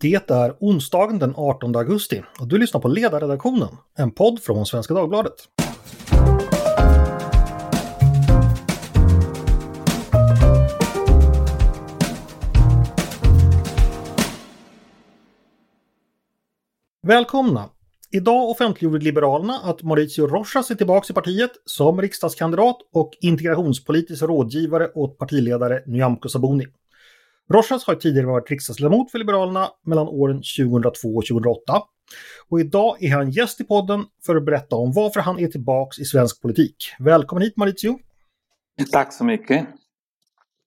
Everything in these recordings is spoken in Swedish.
Det är onsdagen den 18 augusti och du lyssnar på Ledarredaktionen, en podd från Svenska Dagbladet. Välkomna! Idag offentliggjorde Liberalerna att Mauricio Rojas är tillbaka i partiet som riksdagskandidat och integrationspolitisk rådgivare åt partiledare Nyamko Sabuni. Rojas har tidigare varit riksdagsledamot för Liberalerna mellan åren 2002 och 2008. Och idag är han gäst i podden för att berätta om varför han är tillbaka i svensk politik. Välkommen hit Mauricio! Tack så mycket!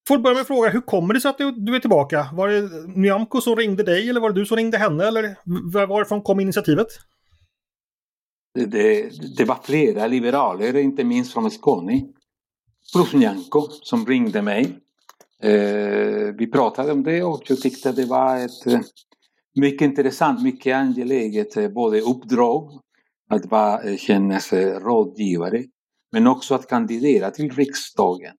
Får börja med att fråga, hur kommer det sig att du är tillbaka? Var det Nyamko som ringde dig eller var det du som ringde henne? Eller varifrån kom initiativet? Det, det var flera liberaler, inte minst från Skåne, plus Nyamko, som ringde mig Eh, vi pratade om det och jag tyckte det var ett eh, mycket intressant, mycket angeläget eh, både uppdrag att vara hennes rådgivare men också att kandidera till riksdagen.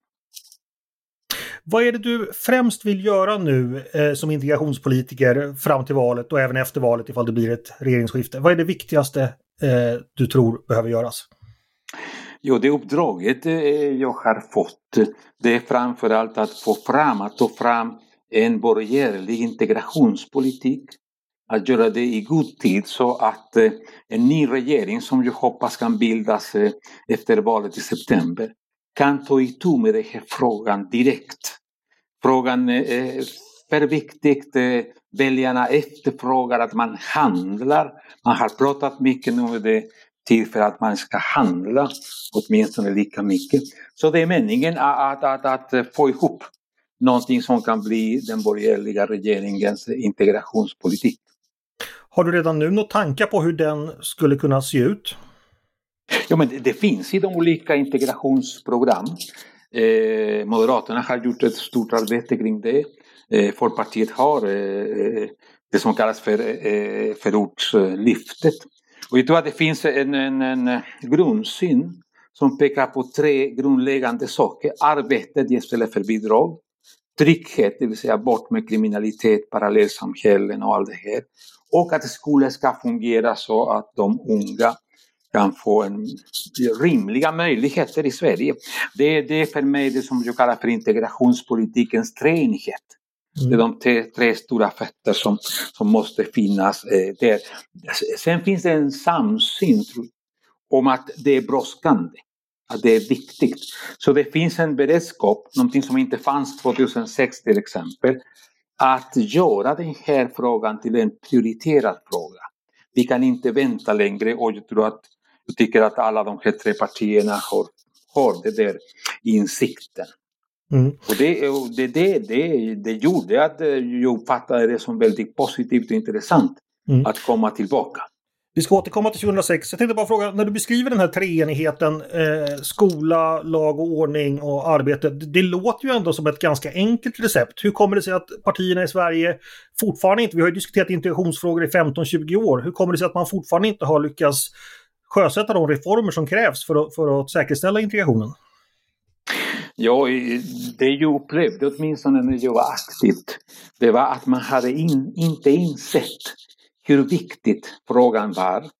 Vad är det du främst vill göra nu eh, som integrationspolitiker fram till valet och även efter valet ifall det blir ett regeringsskifte? Vad är det viktigaste eh, du tror behöver göras? Jo, det uppdraget jag har fått det är framförallt att få fram, att ta fram en borgerlig integrationspolitik. Att göra det i god tid så att eh, en ny regering som jag hoppas kan bildas eh, efter valet i september kan ta itu med den här frågan direkt. Frågan eh, är för viktig. Väljarna efterfrågar att man handlar. Man har pratat mycket om det tid för att man ska handla åtminstone lika mycket. Så det är meningen att, att, att, att få ihop någonting som kan bli den borgerliga regeringens integrationspolitik. Har du redan nu några tankar på hur den skulle kunna se ut? Ja, men det, det finns i de olika integrationsprogram. Eh, Moderaterna har gjort ett stort arbete kring det. Eh, Folkpartiet har eh, det som kallas för eh, förortslyftet och jag tror att det finns en, en, en eh, grundsyn som pekar på tre grundläggande saker. Arbetet istället för bidrag. Trygghet, det vill säga bort med kriminalitet, parallellsamhällen och allt det här. Och att skolan ska fungera så att de unga kan få en rimliga möjligheter i Sverige. Det, det är för mig det som jag kallar för integrationspolitikens treenighet. Mm. Det är de tre, tre, stora fötter som, som måste finnas eh, där. Sen finns det en samsyn om att det är brådskande, att det är viktigt. Så det finns en beredskap, någonting som inte fanns 2006 till exempel, att göra den här frågan till en prioriterad fråga. Vi kan inte vänta längre och jag tror att jag tycker att alla de här tre partierna har, har det där insikten. Mm. Och det, det, det, det, det gjorde att jag uppfattade det som väldigt positivt och intressant mm. att komma tillbaka. Vi ska återkomma till 2006. Jag tänkte bara fråga, när du beskriver den här treenigheten, eh, skola, lag och ordning och arbete. Det låter ju ändå som ett ganska enkelt recept. Hur kommer det sig att partierna i Sverige fortfarande inte, vi har ju diskuterat integrationsfrågor i 15-20 år, hur kommer det sig att man fortfarande inte har lyckats sjösätta de reformer som krävs för att, för att säkerställa integrationen? Ja, det jag upplevde åtminstone när jag var aktiv, det var att man hade in, inte insett hur viktigt frågan var.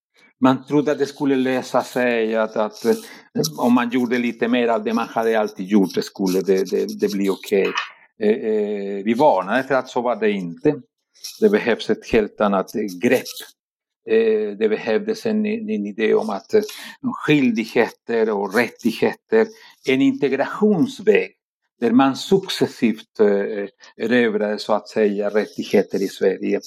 Man trodde att det skulle lösa sig, att, att eh, om man gjorde lite mer av det man hade alltid gjort, det skulle det, det, det bli okej. Okay. Eh, eh, vi varnade för att så var det inte. Det behövs ett helt annat grepp Eh, det behövdes en, en idé om att eh, skyldigheter och rättigheter, en integrationsväg där man successivt eh, erövrade så att säga rättigheter i Sverige.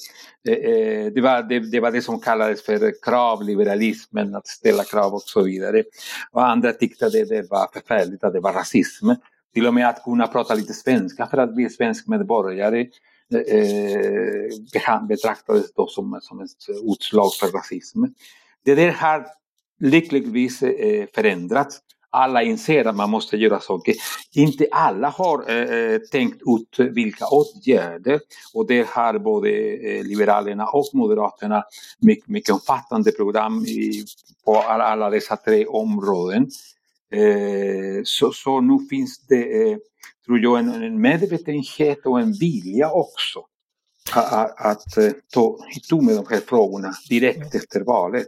Eh, eh, det var det, det var det som kallades för kravliberalismen, att ställa krav och så vidare. Och andra tyckte att det var förfärligt, att det var rasism. Till och med att kunna prata lite svenska för att bli svensk medborgare eh, eh betraktades då som, som ett utslag för rasism. Det där har lyckligtvis eh, förändrats. Alla inser att man måste göra saker. Inte alla har eh, eh tänkt ut vilka åtgärder och det har både eh, Liberalerna och Moderaterna mycket, mycket omfattande program i, på alla, alla dessa tre områden. Eh, så, så nu finns det eh, tror jag, en, en medvetenhet och en vilja också att, att ta itu med de här frågorna direkt efter valet.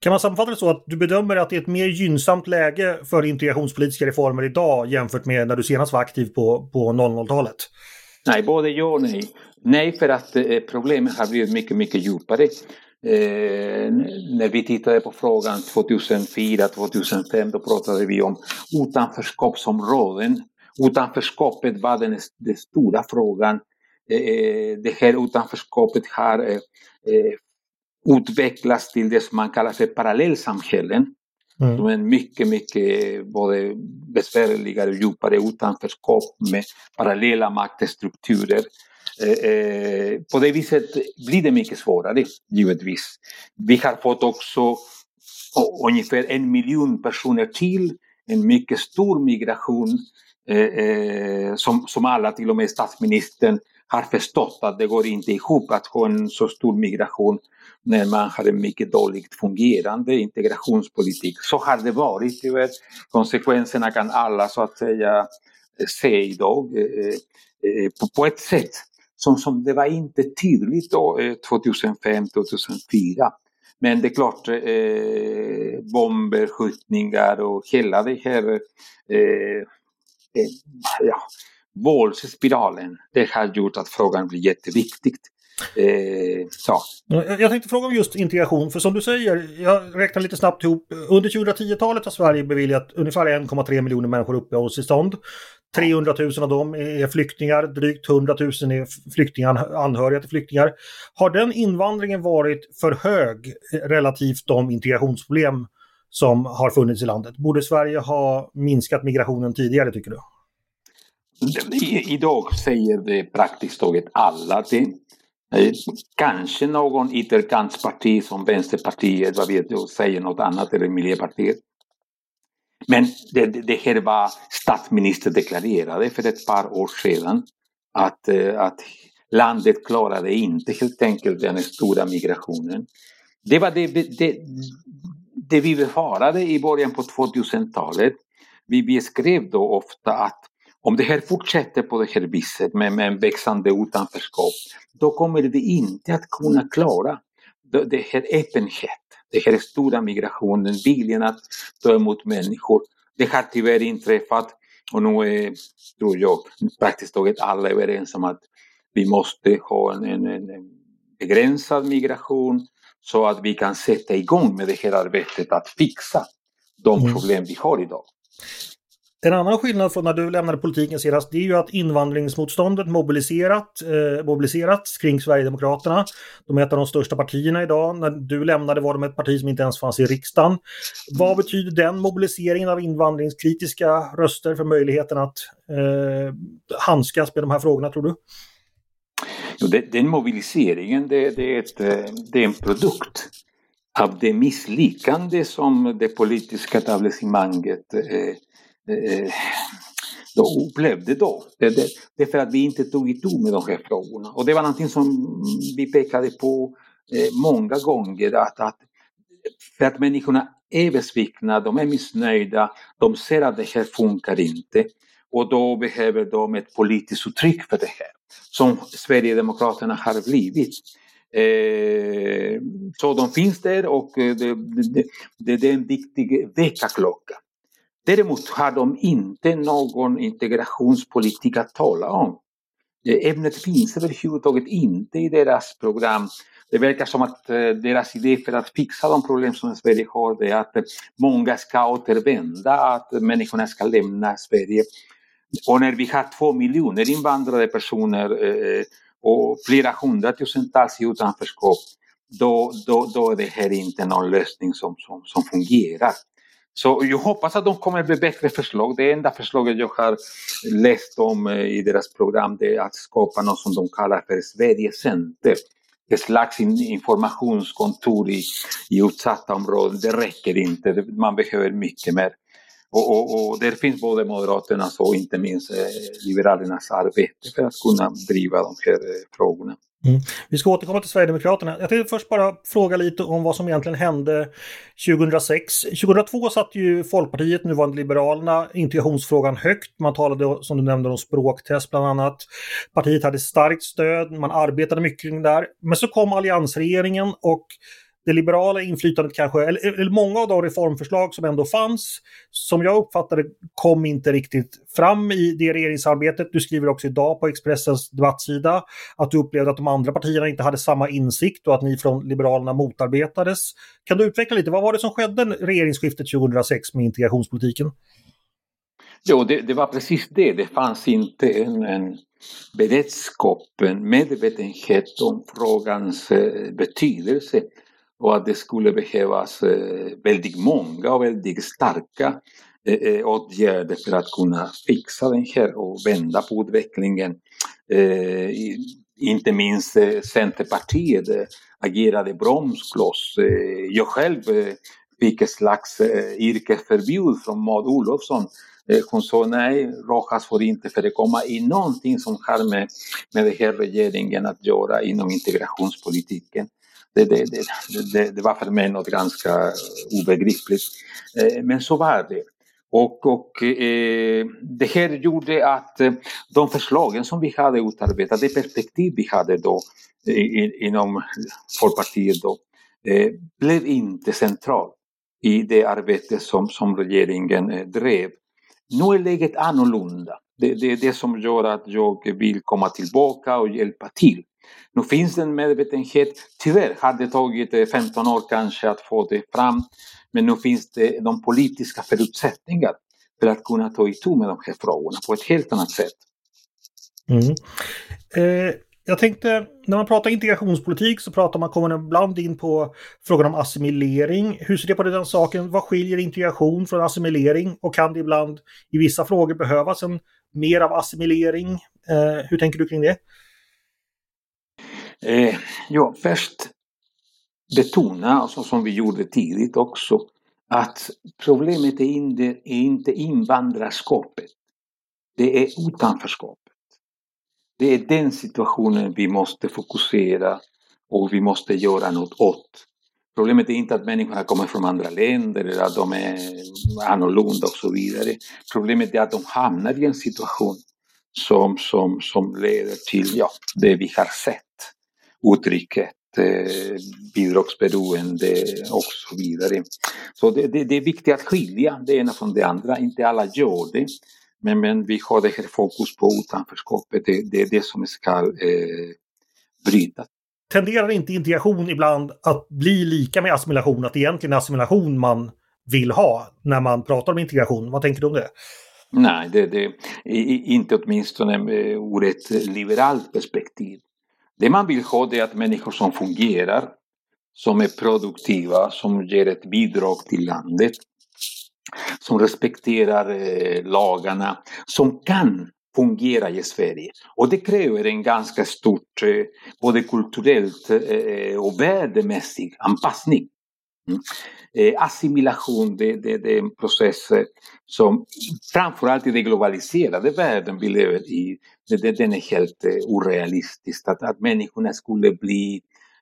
Kan man sammanfatta det så att du bedömer att det är ett mer gynnsamt läge för integrationspolitiska reformer idag jämfört med när du senast var aktiv på, på 00-talet? Nej, både ja och nej. Nej, för att eh, problemen har blivit mycket, mycket djupare. Eh, när vi tittade på frågan 2004-2005 då pratade vi om utanförskapsområden. Utanförskapet var den, den stora frågan. Eh, det här utanförskapet har eh, eh utvecklats till det som man kallar för parallellsamhällen. Mm. Som är mycket, mycket både besvärligare och djupare utanförskap med parallella maktstrukturer. Eh, eh, på det viset blir det mycket svårare, givetvis. Vi har fått också ungefär en miljon personer till, en mycket stor migration Eh, eh, som, som alla, till och med statsministern, har förstått att det går inte ihop att ha en så stor migration när man har en mycket dåligt fungerande integrationspolitik. Så har det varit tyvärr. Konsekvenserna kan alla så att säga se idag eh, eh, på, på ett sätt som, som det var inte tydligt då, eh, 2005, 2004. Men det är klart, eh, bomber, skjutningar och hela det här eh, Eh, ja, våldsspiralen, det har gjort att frågan blir jätteviktig. Eh, så. Mm, jag tänkte fråga om just integration, för som du säger, jag räknar lite snabbt ihop. Under 2010-talet har Sverige beviljat ungefär 1,3 miljoner människor uppehållstillstånd. 300 000 av dem är flyktingar, drygt 100 000 är flyktingar, anhöriga till flyktingar. Har den invandringen varit för hög relativt de integrationsproblem som har funnits i landet? Borde Sverige ha minskat migrationen tidigare tycker du? Idag säger det praktiskt taget alla. Det, kanske någon ytterkantsparti som Vänsterpartiet, vad vet jag, säger något annat, eller Miljöpartiet. Men det, det här var statsministern deklarerade för ett par år sedan att, eh, att landet klarade inte helt enkelt den stora migrationen. Det var det, det, det vi befarade i början på 2000-talet. Vi beskrev då ofta att om det här fortsätter på det här viset med, med en växande utanförskap, då kommer vi inte att kunna klara det här öppenhet, den här stora migrationen, viljan att ta emot människor. Det har tyvärr inträffat och nu är, tror jag, praktiskt taget alla överens om att vi måste ha en, en, en begränsad migration så att vi kan sätta igång med det här arbetet att fixa de mm. problem vi har idag. En annan skillnad från när du lämnade politiken senast, det är ju att invandringsmotståndet mobiliserat, eh, mobiliserats kring Sverigedemokraterna. De är ett av de största partierna idag. När du lämnade var de ett parti som inte ens fanns i riksdagen. Vad betyder den mobiliseringen av invandringskritiska röster för möjligheten att eh, handskas med de här frågorna, tror du? Den mobiliseringen, det, det, är ett, eh, det är en produkt av det misslyckande som det politiska etablissemanget eh, eh, eh, då upplevde då. Det, det, det är för att vi inte tog itu med de här frågorna. Och det var någonting som vi pekade på eh, många gånger. Att, att, för att människorna är besvikna, de är missnöjda, de ser att det här funkar inte. Och då behöver de ett politiskt uttryck för det här. Som Sverigedemokraterna har blivit. Eh, så de finns där och eh, det, det, det, det är en viktig väckarklocka. Däremot har de inte någon integrationspolitik att tala om. Ämnet finns överhuvudtaget inte i deras program. Det verkar som att eh, deras idé för att fixa de problem som Sverige har är att många ska återvända, att människorna ska lämna Sverige. Och när vi har två miljoner invandrade personer eh, och flera hundratusentals i utanförskap, då, då, då är det här inte någon lösning som, som, som fungerar. Så jag hoppas att de kommer med bättre förslag. Det enda förslaget jag har läst om eh, i deras program det är att skapa något som de kallar för Sverigecenter. Ett slags informationskontor i, i utsatta områden. Det räcker inte, man behöver mycket mer. Och, och, och där finns både Moderaternas och inte minst eh, Liberalernas arbete för att kunna driva de här eh, frågorna. Mm. Vi ska återkomma till Sverigedemokraterna. Jag tänkte först bara fråga lite om vad som egentligen hände 2006. 2002 satt ju Folkpartiet, nuvarande Liberalerna, integrationsfrågan högt. Man talade, som du nämnde, om språktest bland annat. Partiet hade starkt stöd, man arbetade mycket kring det där. Men så kom alliansregeringen och det liberala inflytandet kanske, eller, eller, många av de reformförslag som ändå fanns, som jag uppfattade kom inte riktigt fram i det regeringsarbetet. Du skriver också idag på Expressens debattsida att du upplevde att de andra partierna inte hade samma insikt och att ni från Liberalerna motarbetades. Kan du utveckla lite, vad var det som skedde regeringsskiftet 2006 med integrationspolitiken? Jo, det, det var precis det. Det fanns inte en, en beredskap, en medvetenhet om frågans eh, betydelse och att det skulle behövas eh, väldigt många och väldigt starka eh, eh åtgärder för att kunna fixa den här och vända på utvecklingen. Eh, inte minst eh, Centerpartiet agerade bromskloss. Jag själv fick ett slags yrkesförbud från Maud Olofsson. Hon sa nej, Rojas får inte förekomma i någonting som har med, med den här regeringen att göra inom integrationspolitiken det, det, det, det, var för mig något ganska obegripligt. Eh, men så var det. Och, och eh, det här gjorde att eh, de förslagen som vi hade utarbetat, det perspektiv vi hade då eh, inom Folkpartiet då, blev inte central i det arbete som, som regeringen drev. Nu är läget annorlunda. Det, det är det som gör att jag vill komma tillbaka och hjälpa till. Nu finns det en medvetenhet. Tyvärr har det tagit eh, 15 år kanske att få det fram. Men nu finns det de politiska förutsättningar för att kunna ta itu med de här frågorna på ett helt annat sätt. Mm. Eh, jag tänkte, när man pratar integrationspolitik så pratar man, kommer man ibland in på frågan om assimilering. Hur ser du på den saken? Vad skiljer integration från assimilering? Och kan det ibland i vissa frågor behövas en mer av assimilering? Eh, hur tänker du kring det? Eh, ja, först betona, alltså som vi gjorde tidigt också, att problemet är inte, är inte invandrarskapet. Det är utanförskapet. Det är den situationen vi måste fokusera och vi måste göra något åt. Problemet är inte att människorna kommer från andra länder eller att de är annorlunda och så vidare. Problemet är att de hamnar i en situation som, som, som leder till ja, det vi har sett uttrycket eh, bidragsberoende och så vidare. Så det, det, det, är viktigt att skilja det ena från det andra, inte alla gör det. Men, men vi har det här fokus på utanförskapet, det, det är det som ska eh, brytas. Tenderar inte integration ibland att bli lika med assimilation, att det egentligen är assimilation man vill ha när man pratar om integration? Vad tänker du om det? Nej, det, det, inte åtminstone eh, ur ett liberalt perspektiv. Det man vill ha är att människor som fungerar, som är produktiva, som ger ett bidrag till landet, som respekterar eh, lagarna, som kan fungera i Sverige. Och det kräver en ganska stort, eh, både kulturellt eh, och värdemässig anpassning. Mm. Eh, assimilation, det, det, det, är en process som framförallt i den globaliserade världen vi lever i, det, den är helt orealistisk. Att, att människorna skulle bli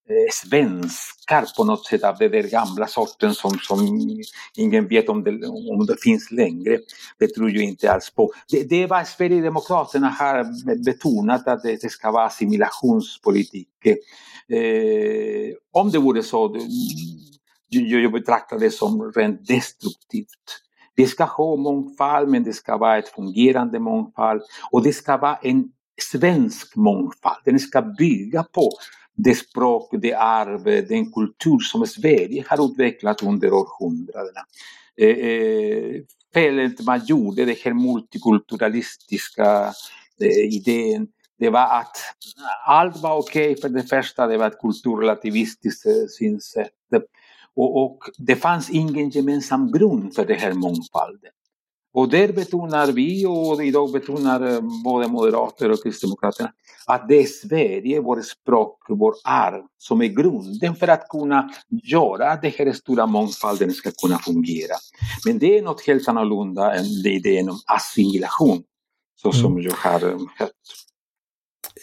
Eh, svenskar på något sätt av den där gamla sorten som, som ingen vet om det, om det finns längre. Det tror jag inte alls på. Det, det är vad Sverigedemokraterna har betonat att det, ska vara assimilationspolitik. Eh, om det vore så, jag betraktar det som rent destruktivt. Det ska ha mångfald, men det ska vara ett fungerande mångfald och det ska vara en svensk mångfald. Den ska bygga på det språk, det arv, den kultur som Sverige har utvecklat under århundradena. Eh, eh, felet man gjorde, den här multikulturalistiska eh, idén, det var att allt var okej okay för det första, det var ett kulturrelativistiskt eh, synsätt. Och, och, det fanns ingen gemensam grund för den här mångfalden. Och där betonar vi och idag betonar eh, både moderater och kristdemokraterna att det är Sverige, vårt språk, vår arv som är grunden för att kunna göra att den här stora mångfalden ska kunna fungera. Men det är något helt annorlunda än idén om assimilation, så som mm. jag har hört.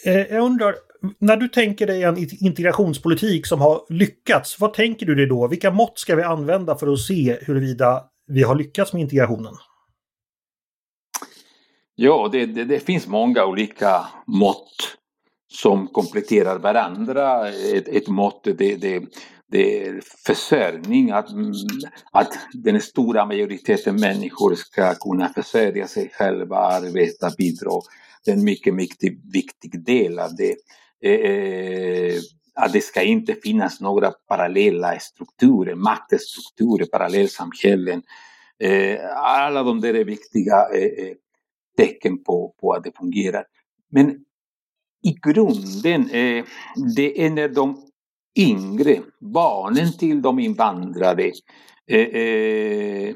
Eh, jag undrar, när du tänker dig en integrationspolitik som har lyckats, vad tänker du dig då? Vilka mått ska vi använda för att se huruvida vi har lyckats med integrationen? Ja, det, det, det finns många olika mått som kompletterar varandra. Ett, ett mått det, det, det är försörjning, att, att den stora majoriteten människor ska kunna försörja sig själva, arbeta, bidra. Det är en mycket, mycket viktig del av det. Eh, eh att det ska inte finnas några parallella strukturer, maktstrukturer, parallellsamhällen. Eh, alla de där är viktiga eh, eh tecken på, på att det fungerar. Men i grunden, eh, det är när de yngre, barnen till de invandrade, eh, eh,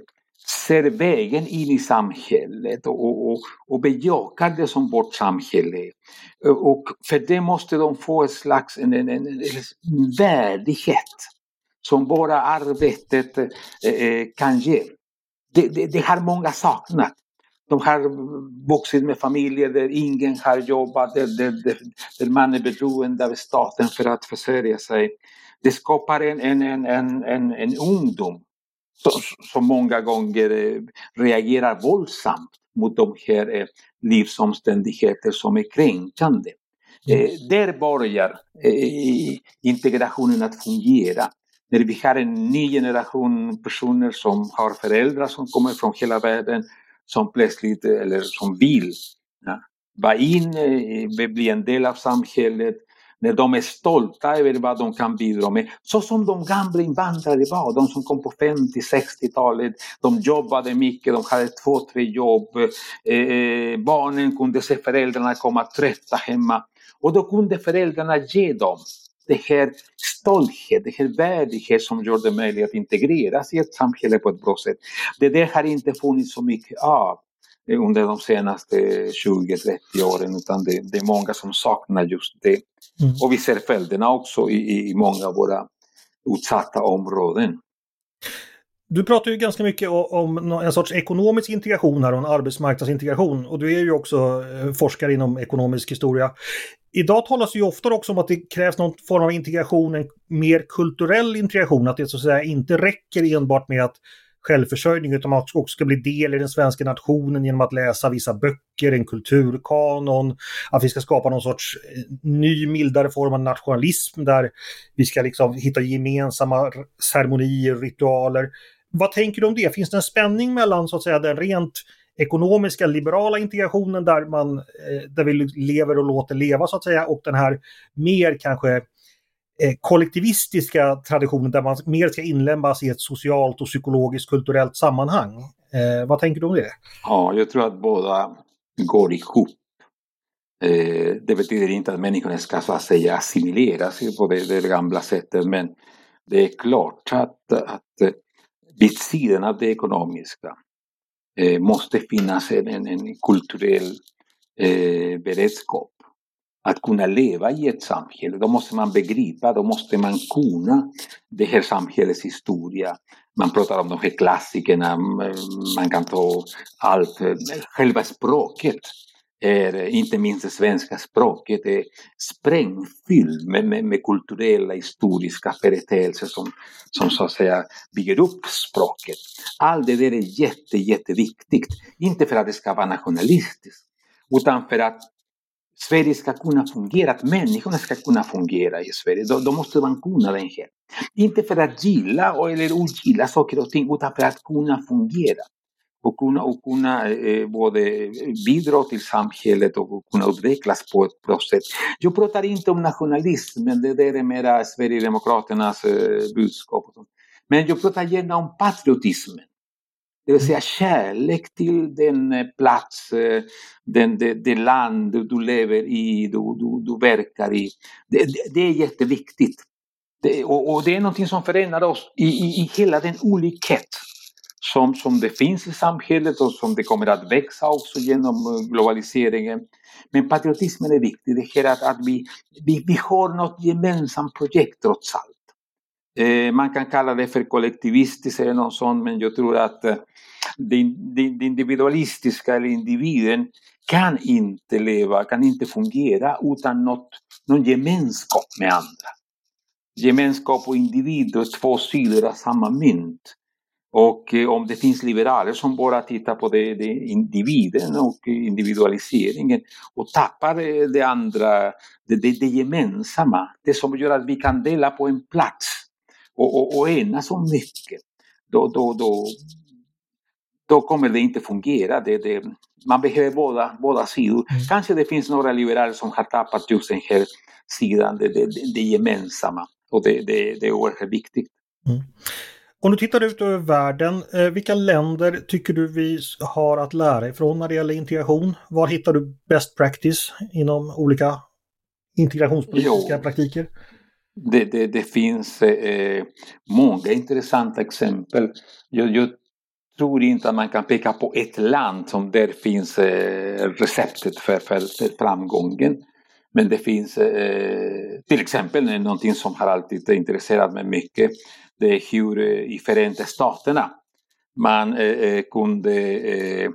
ser vägen in i samhället och, och, och bejakar det som vårt samhälle Och för det måste de få en slags en, en, en, en värdighet som bara arbetet eh, eh, kan ge. Det, det, det har många saknat. De har vuxit med familjer där ingen har jobbat, där, där, där, där man är beroende av staten för att försörja sig. Det skapar en, en, en, en, en, en ungdom som många gånger eh, reagerar våldsamt mot de här eh, livsomständigheter som är kränkande. Mm. Eh, där börjar integrationen att fungera. När vi har en ny generation personer som har föräldrar som kommer från hela världen som plötsligt, eller som vill ja, vara in, bli en del av samhället, när de är stolta över vad de kan bidra med. Så som de gamla invandrare var, de som kom på 50-60-talet. De jobbade mycket, de hade två, tre jobb. Eh, eh, barnen kunde se föräldrarna komma trötta hemma. Och då kunde föräldrarna ge dem det här stolthet, det här värdighet som gör det möjligt att integreras i ett samhälle på ett bra sätt. Det där har inte funnits så mycket av under de senaste 20-30 åren utan det, det, är många som saknar just det. Mm. Och vi ser följderna också i, i många av våra utsatta områden. Du pratar ju ganska mycket om en sorts ekonomisk integration här och en arbetsmarknadsintegration och du är ju också eh, forskare inom ekonomisk historia. Idag talas det ju ofta också om att det krävs någon form av integration, en mer kulturell integration, att det så att säga inte räcker enbart med att självförsörjning utan man också ska bli del i den svenska nationen genom att läsa vissa böcker, en kulturkanon, att vi ska skapa någon sorts eh, ny mildare form av nationalism där vi ska liksom hitta gemensamma ceremonier ritualer. Vad tänker du om det? Finns det en spänning mellan så att säga den rent ekonomiska liberala integrationen där, man, eh, där vi lever och låter leva så att säga och den här mer kanske eh, kollektivistiska traditionen där man mer ska inlämnas i ett socialt och psykologiskt kulturellt sammanhang. Eh, vad tänker du om det? Ja, jag tror att båda går ihop. Eh, det betyder inte att människorna ska så att säga assimileras på det, det gamla sättet men det är klart att, att eh, vid sidan av det ekonomiska eh, måste finnas en, en, en kulturell eh, beredskap att kunna leva i ett samhälle, då måste man begripa, då måste man kunna det här samhällets historia. Man pratar om de här klassikerna, man kan ta allt. Eh, själva språket är, inte minst det svenska språket, är sprängfyllt med, med, med, kulturella, historiska företeelser som, som så att säga bygger upp språket. Allt det där är jätte, jätteviktigt. Inte för att det ska vara nationalistiskt, utan för att Sverige ska kunna fungera, att människorna ska kunna fungera i Sverige. Då, då måste man kunna det här. Inte för att gilla eller ogilla saker och ting, utan för att kunna fungera. Och kunna, och kunna eh, både bidra till samhället och kunna utvecklas på ett bra sätt. Jag pratar inte om nationalism, men det där är mera Sverigedemokraternas eh, budskap. Men jag pratar gärna om patriotismen. Det vill säga kärlek till den eh, plats, eh, den, det, det land du lever i, du, du, du verkar i. Det, det, det är jätteviktigt. Det, och, och, det är någonting som förenar oss i, i, i hela den olikhet som, som det finns i samhället och som det kommer att växa också genom eh, globaliseringen. Men patriotismen är viktig, det här att, att vi, vi, vi har något gemensamt projekt trots allt. Eh, man kan kalla det för kollektivistiskt eller något sånt, men jag tror att eh, det, det, det individualistiska eller individen kan inte leva, kan inte fungera utan något någon gemenskap med andra. Gemenskap och individ är två sidor av samma mynt. Och eh, om det finns liberaler som bara tittar på det, det individen och individualiseringen och tappar det andra, det, det, det gemensamma, det som gör att vi kan dela på en plats och, och, och enas om mycket, då, då, då, då kommer det inte fungera. Det, det, man behöver båda, båda sidor. Mm. Kanske det finns några liberaler som har tappat just den här sidan, det, det, det gemensamma. Och det, det, det är oerhört viktigt. Mm. Om du tittar ut över världen, eh, vilka länder tycker du vi har att lära ifrån när det gäller integration? Var hittar du best practice inom olika integrationspolitiska jo, praktiker? Det, det, det finns eh, många intressanta exempel. Jag, jag, tror inte att man kan peka på ett land som där finns eh, receptet för, för, för framgången. Men det finns eh, till exempel någonting som har alltid intresserat mig mycket. Det är hur eh, i Förenta Staterna man eh, eh kunde eh,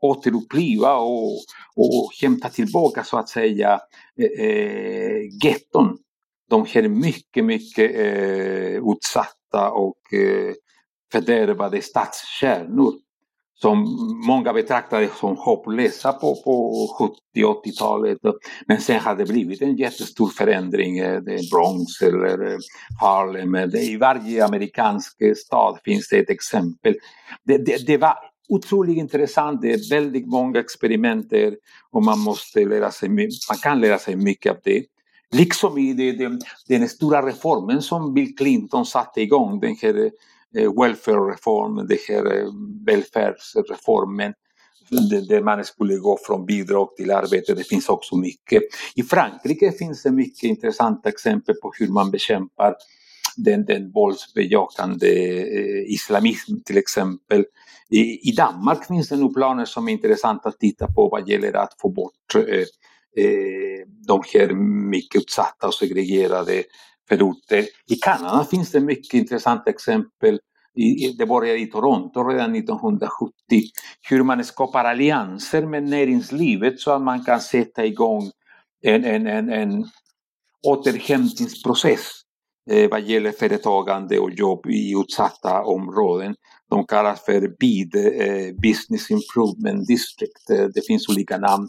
återuppliva och, och hämta tillbaka så att säga eh, eh getton. De här mycket, mycket eh, utsatta och eh, fördärvade stadskärnor som många betraktade som hopplösa på, på 70-80-talet. Men sen har det blivit en jättestor förändring. Eh, det är Bronx eller eh, Harlem. Eh, det, I varje amerikansk stad finns det ett exempel. Det, det, det var otroligt intressant. Det är väldigt många experiment och man måste lära sig, man kan lära sig mycket av det. Liksom i det, den, den stora reformen som Bill Clinton satte igång, den här Eh, welfare-reformen, det här eh, välfärdsreformen där man skulle gå från bidrag till arbete. Det finns också mycket. I Frankrike finns det mycket intressanta exempel på hur man bekämpar den, den våldsbejakande eh, islamism till exempel. I, I, Danmark finns det nog planer som är intressanta att titta på vad gäller att få bort eh, eh de här mycket utsatta och segregerade förorter. I Kanada finns det mycket intressanta exempel. det började i Toronto redan 1970. Hur man skapar allianser med näringslivet så att man kan sätta igång en, en, en, en återhämtningsprocess eh, vad gäller företagande och jobb i utsatta områden. De kallas för BID, eh, Business Improvement District. Eh, det finns olika namn.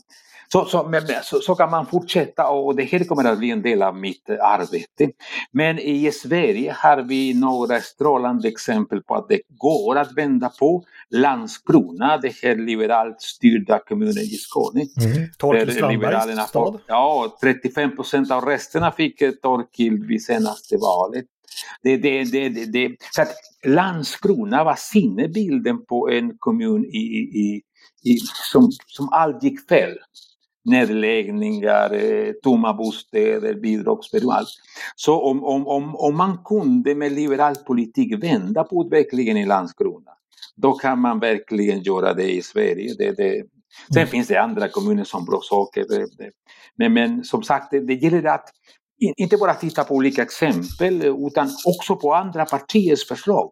Så, så, så, så, kan man fortsätta och det här kommer att bli en del av mitt arbete. Men i Sverige har vi några strålande exempel på att det går att vända på. Landskrona, det här liberalt styrda kommunen i Skåne. Mm. Torkild Liberalerna stad. Ja, 35 procent av resterna fick Torkild vid senaste valet. Det, det, det, det, så att Landskrona var sinnebilden på en kommun i, i, i, som, som allt gick fel nedläggningar, eh, tomma bostäder, bidragsberoende. Så om, om, om, om man kunde med liberal politik vända på utvecklingen i Landskrona, då kan man verkligen göra det i Sverige. Det, det. Sen mm. finns det andra kommuner som. Det, men, men som sagt, det, det gäller att inte bara titta på olika exempel utan också på andra partiers förslag.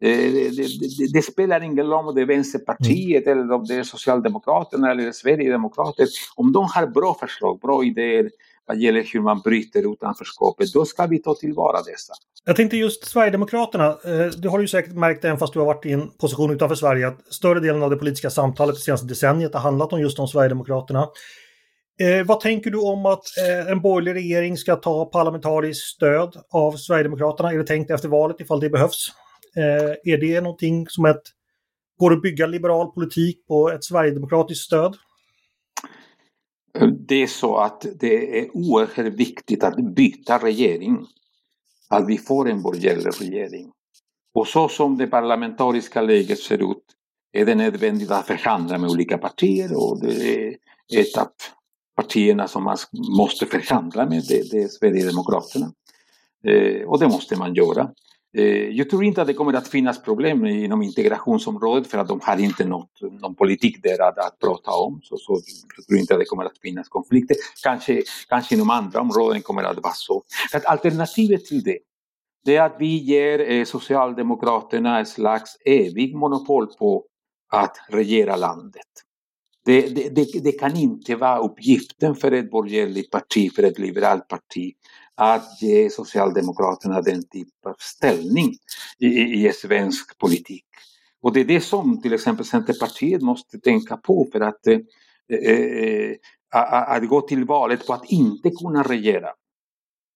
Det, det, det, spelar ingen roll om det är Vänsterpartiet mm. eller om det är Socialdemokraterna eller Sverigedemokrater. Om de har bra förslag, bra idéer vad gäller hur man bryter utanförskapet, då ska vi ta tillvara dessa. Jag tänkte just Sverigedemokraterna, eh, det har du säkert märkt även fast du har varit i en position utanför Sverige, att större delen av det politiska samtalet det senaste decenniet har handlat om just om Sverigedemokraterna. Eh, vad tänker du om att eh, en borgerlig regering ska ta parlamentariskt stöd av Sverigedemokraterna? Är det tänkt efter valet ifall det behövs? Eh, är det någonting som ett, går att bygga liberal politik på ett sverigedemokratiskt stöd? Det är så att det är oerhört viktigt att byta regering. Att vi får en borgerlig regering. Och så som det parlamentariska läget ser ut är det nödvändigt att förhandla med olika partier och det är ett av partierna som man måste förhandla med, det, det är Sverigedemokraterna. Eh, och det måste man göra. Eh, jag tror inte att det kommer att finnas problem inom integrationsområdet för att de har inte något, någon politik där att, att prata om. Så, så jag tror inte att det kommer att finnas konflikter. Kanske, kanske inom andra områden kommer det att vara så. Att alternativet till det, det är att vi ger eh, Socialdemokraterna ett slags evig monopol på att regera landet. Det, det, det, det, kan inte vara uppgiften för ett borgerligt parti, för ett liberalt parti, att ge Socialdemokraterna den typen av ställning i, i, i svensk politik. Och det är det som till exempel Centerpartiet måste tänka på för att eh, eh, eh att gå till valet på att inte kunna regera.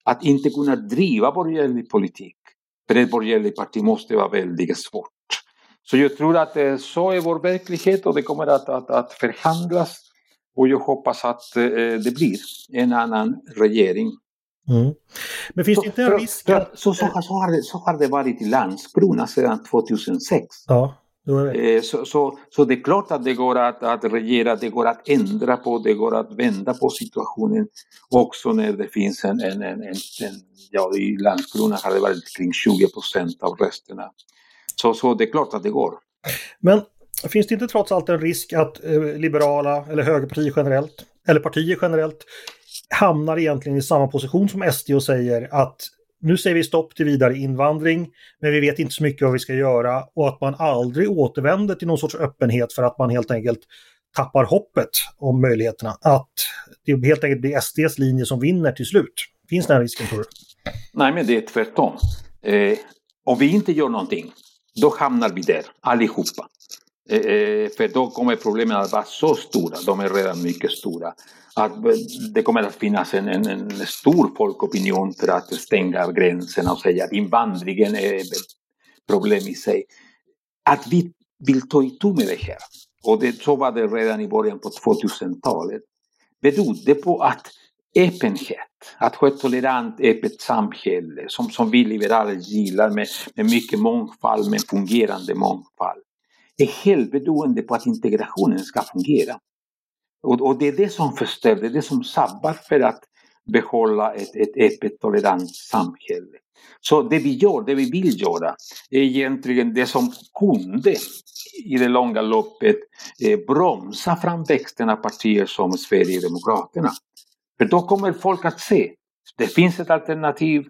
Att inte kunna driva borgerlig politik. För ett borgerligt parti måste vara väldigt svårt. Så jag tror att eh, så är vår verklighet och det kommer att, att, att förhandlas. Och jag hoppas att eh, det blir en annan regering. Mm. Men finns det inte en risk för, att... Så, så, så, har det, så har det varit i Landskrona sedan 2006. Ja. Eh, så, så, så det är klart att det går att, att regera, det går att ändra på, det går att vända på situationen också när det finns en, en, en, en, en ja i Landskrona har det varit kring 20 procent av rösterna. Så, så det är klart att det går. Men finns det inte trots allt en risk att eh, liberala eller högerpartier generellt, eller partier generellt, hamnar egentligen i samma position som SD och säger att nu säger vi stopp till vidare invandring, men vi vet inte så mycket vad vi ska göra och att man aldrig återvänder till någon sorts öppenhet för att man helt enkelt tappar hoppet om möjligheterna. Att det helt enkelt blir SDs linje som vinner till slut. Finns den risken tror du? Nej, men det är tvärtom. Eh, om vi inte gör någonting, då hamnar vi där allihopa. För då kommer problemen att vara så stora, de är redan mycket stora att det kommer att finnas en, en, en stor folkopinion för att stänga gränserna och säga att invandringen är ett problem i sig. Att vi vill ta itu med det här, och det, så var det redan i början på 2000-talet, berodde på att öppenhet, att ha ett tolerant, öppet samhälle som, som vi liberaler gillar med, med mycket mångfald, med fungerande mångfald, är helt beroende på att integrationen ska fungera. Och, och, det är det som förstör, det är det som sabbar för att behålla ett, ett öppet tolerant samhälle. Så det vi gör, det vi vill göra, är egentligen det som kunde i det långa loppet eh, bromsa framväxten av partier som Sverigedemokraterna. För då kommer folk att se, det finns ett alternativ,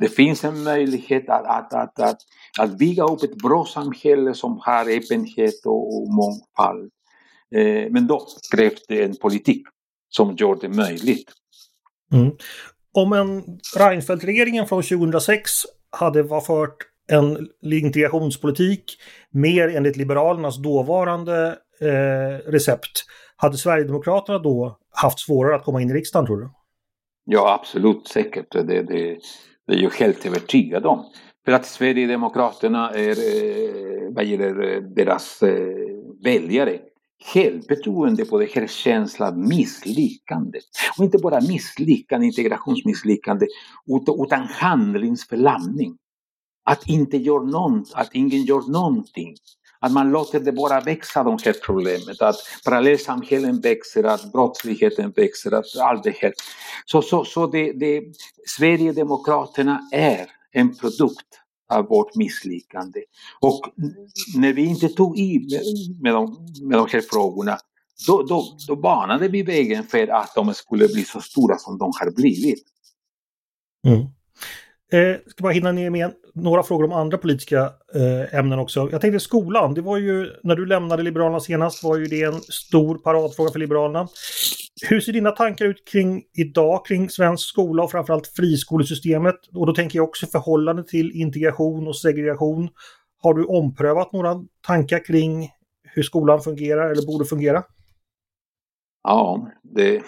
det finns en möjlighet att, att, att, att, att bygga upp ett bra samhälle som har öppenhet och, och mångfald. Eh, men då krävs det en politik som gör det möjligt. Mm. Om en Reinfeldt-regeringen från 2006 hade var fört en integrationspolitik mer enligt Liberalernas dåvarande eh, recept, hade Sverigedemokraterna då haft svårare att komma in i riksdagen tror du? Ja, absolut säkert. Det, det, det är jag helt övertygad om. För att Sverigedemokraterna är, eh, vad gäller eh, deras eh, väljare, helt beroende på den här känslan av misslyckande. Och inte bara misslyckande, integrationsmisslyckande, utan handlingsförlamning. Att inte göra något, att ingen gör någonting. Att man låter det bara växa, de här problemet. Att parallellsamhällen växer, att brottsligheten växer, att allt det här. Så, så, så det, det, Sverigedemokraterna är en produkt av vårt misslyckande. Och när vi inte tog i med de, med de här frågorna då, då, då banade vi vägen för att de skulle bli så stora som de har blivit. Mm. Eh, ska bara hinna ner med några frågor om andra politiska eh, ämnen också. Jag tänkte skolan, det var ju när du lämnade Liberalerna senast var ju det en stor paradfråga för Liberalerna. Hur ser dina tankar ut kring idag kring svensk skola och framförallt friskolesystemet? Och då tänker jag också förhållande till integration och segregation. Har du omprövat några tankar kring hur skolan fungerar eller borde fungera? Ja, det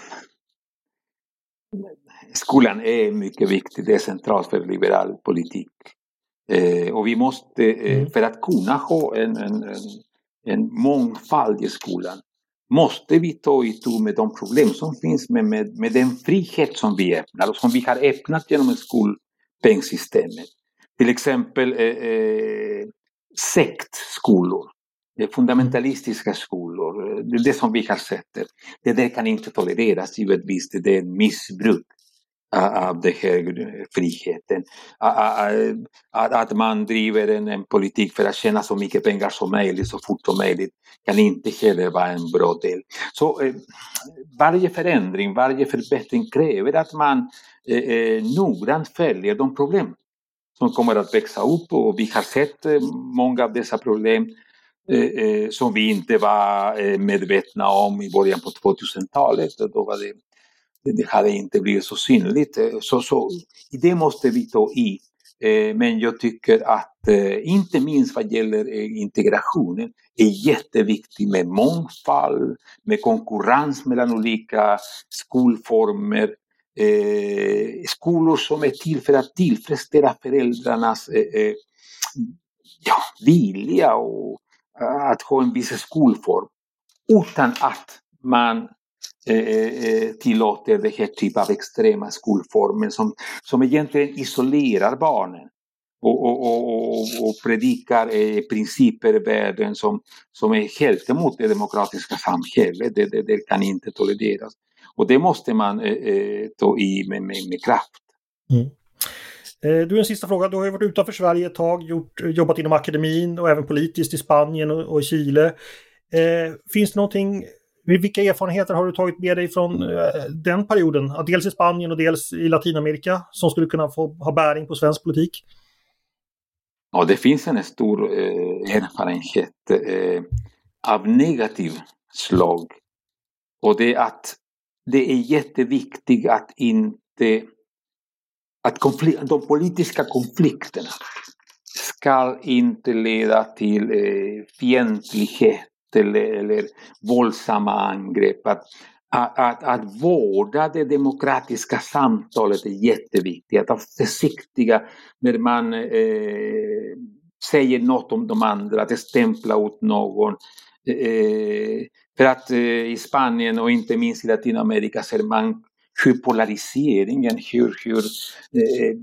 skolan är mycket viktig. Det är centralt för liberal politik. Eh, och vi måste, eh, mm. för att kunna ha en, en, en, en mångfald i skolan, måste vi ta itu med de problem som finns med, med, med den frihet som vi öppnar och som vi har öppnat genom skolpengssystemet. Till exempel eh, eh, sektskolor, fundamentalistiska skolor, det det som vi har sett. Det där kan inte tolereras givetvis, det är missbruk av den här friheten. Att, man driver en, en, politik för att tjäna så mycket pengar som möjligt så fort som möjligt kan inte heller vara en bra del. Så eh, varje förändring, varje förbättring kräver att man eh, eh noggrant följer de problem som kommer att växa upp och vi har sett eh, många av dessa problem eh, eh som vi inte var eh, medvetna om i början på 2000-talet. Då var det, det hade inte blivit så synligt. Så, så det måste vi ta i. Men jag tycker att inte minst vad gäller integrationen är jätteviktigt med mångfald, med konkurrens mellan olika skolformer, eh, skolor som är till för att tillfredsställa föräldrarnas eh, ja, vilja och att ha en viss skolform utan att man Eh, eh, eh, tillåter den här typen av extrema skolformer som, som egentligen isolerar barnen och, och, och, och predikar eh, principer, värden som, som är helt emot det demokratiska samhället. Det, det, det kan inte tolereras. Och det måste man eh, eh, ta i med, med, med kraft. Mm. Eh, du, en sista fråga. Du har ju varit utanför Sverige ett tag, gjort, jobbat inom akademin och även politiskt i Spanien och, och Chile. Eh, finns det någonting, vilka erfarenheter har du tagit med dig från eh, den perioden? Dels i Spanien och dels i Latinamerika som skulle kunna få ha bäring på svensk politik? Ja, det finns en stor eh, erfarenhet eh, av negativ slag. Och det är att det är jätteviktigt att inte att de politiska konflikterna ska inte leda till eh, fientlighet eller, eller våldsamma angrepp. Att, att, att, att vårda det demokratiska samtalet är jätteviktigt. Att vara försiktiga när man eh, säger något om de andra, att stämpla ut någon. Eh, eh för att eh, i Spanien och inte minst i Latinamerika ser man hur polariseringen, hur, hur eh,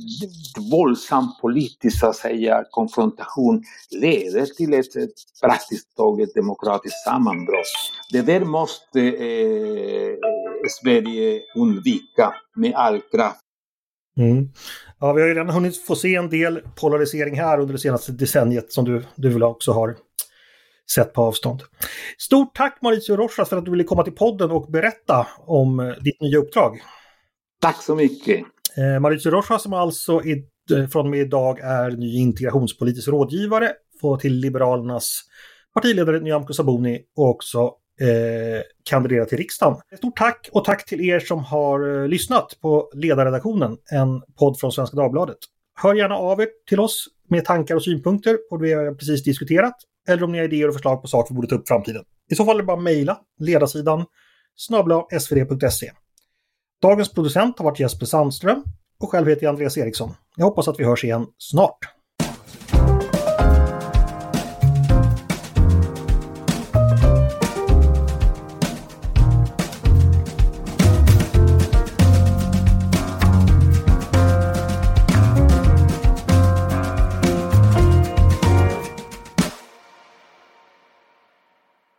våldsam politisk så att säga, konfrontation leder till ett, ett praktiskt taget demokratiskt sammanbrott. Det där måste eh, Sverige undvika med all kraft. Mm. Ja, vi har ju redan hunnit få se en del polarisering här under det senaste decenniet som du, du väl också har sett på avstånd. Stort tack Mauricio Rojas för att du ville komma till podden och berätta om eh, ditt nya uppdrag. Tack så mycket. Eh, Mauricio Rojas som alltså i, eh, från och med idag är ny integrationspolitisk rådgivare till Liberalernas partiledare Nyamko Sabuni och också eh, kandidera till riksdagen. Stort tack och tack till er som har lyssnat på Ledarredaktionen, en podd från Svenska Dagbladet. Hör gärna av er till oss med tankar och synpunkter på det vi har precis diskuterat eller om ni har idéer och förslag på saker vi borde ta upp i framtiden. I så fall är det bara att mejla ledarsidan snabla svd.se. Dagens producent har varit Jesper Sandström och själv heter jag Andreas Eriksson. Jag hoppas att vi hörs igen snart.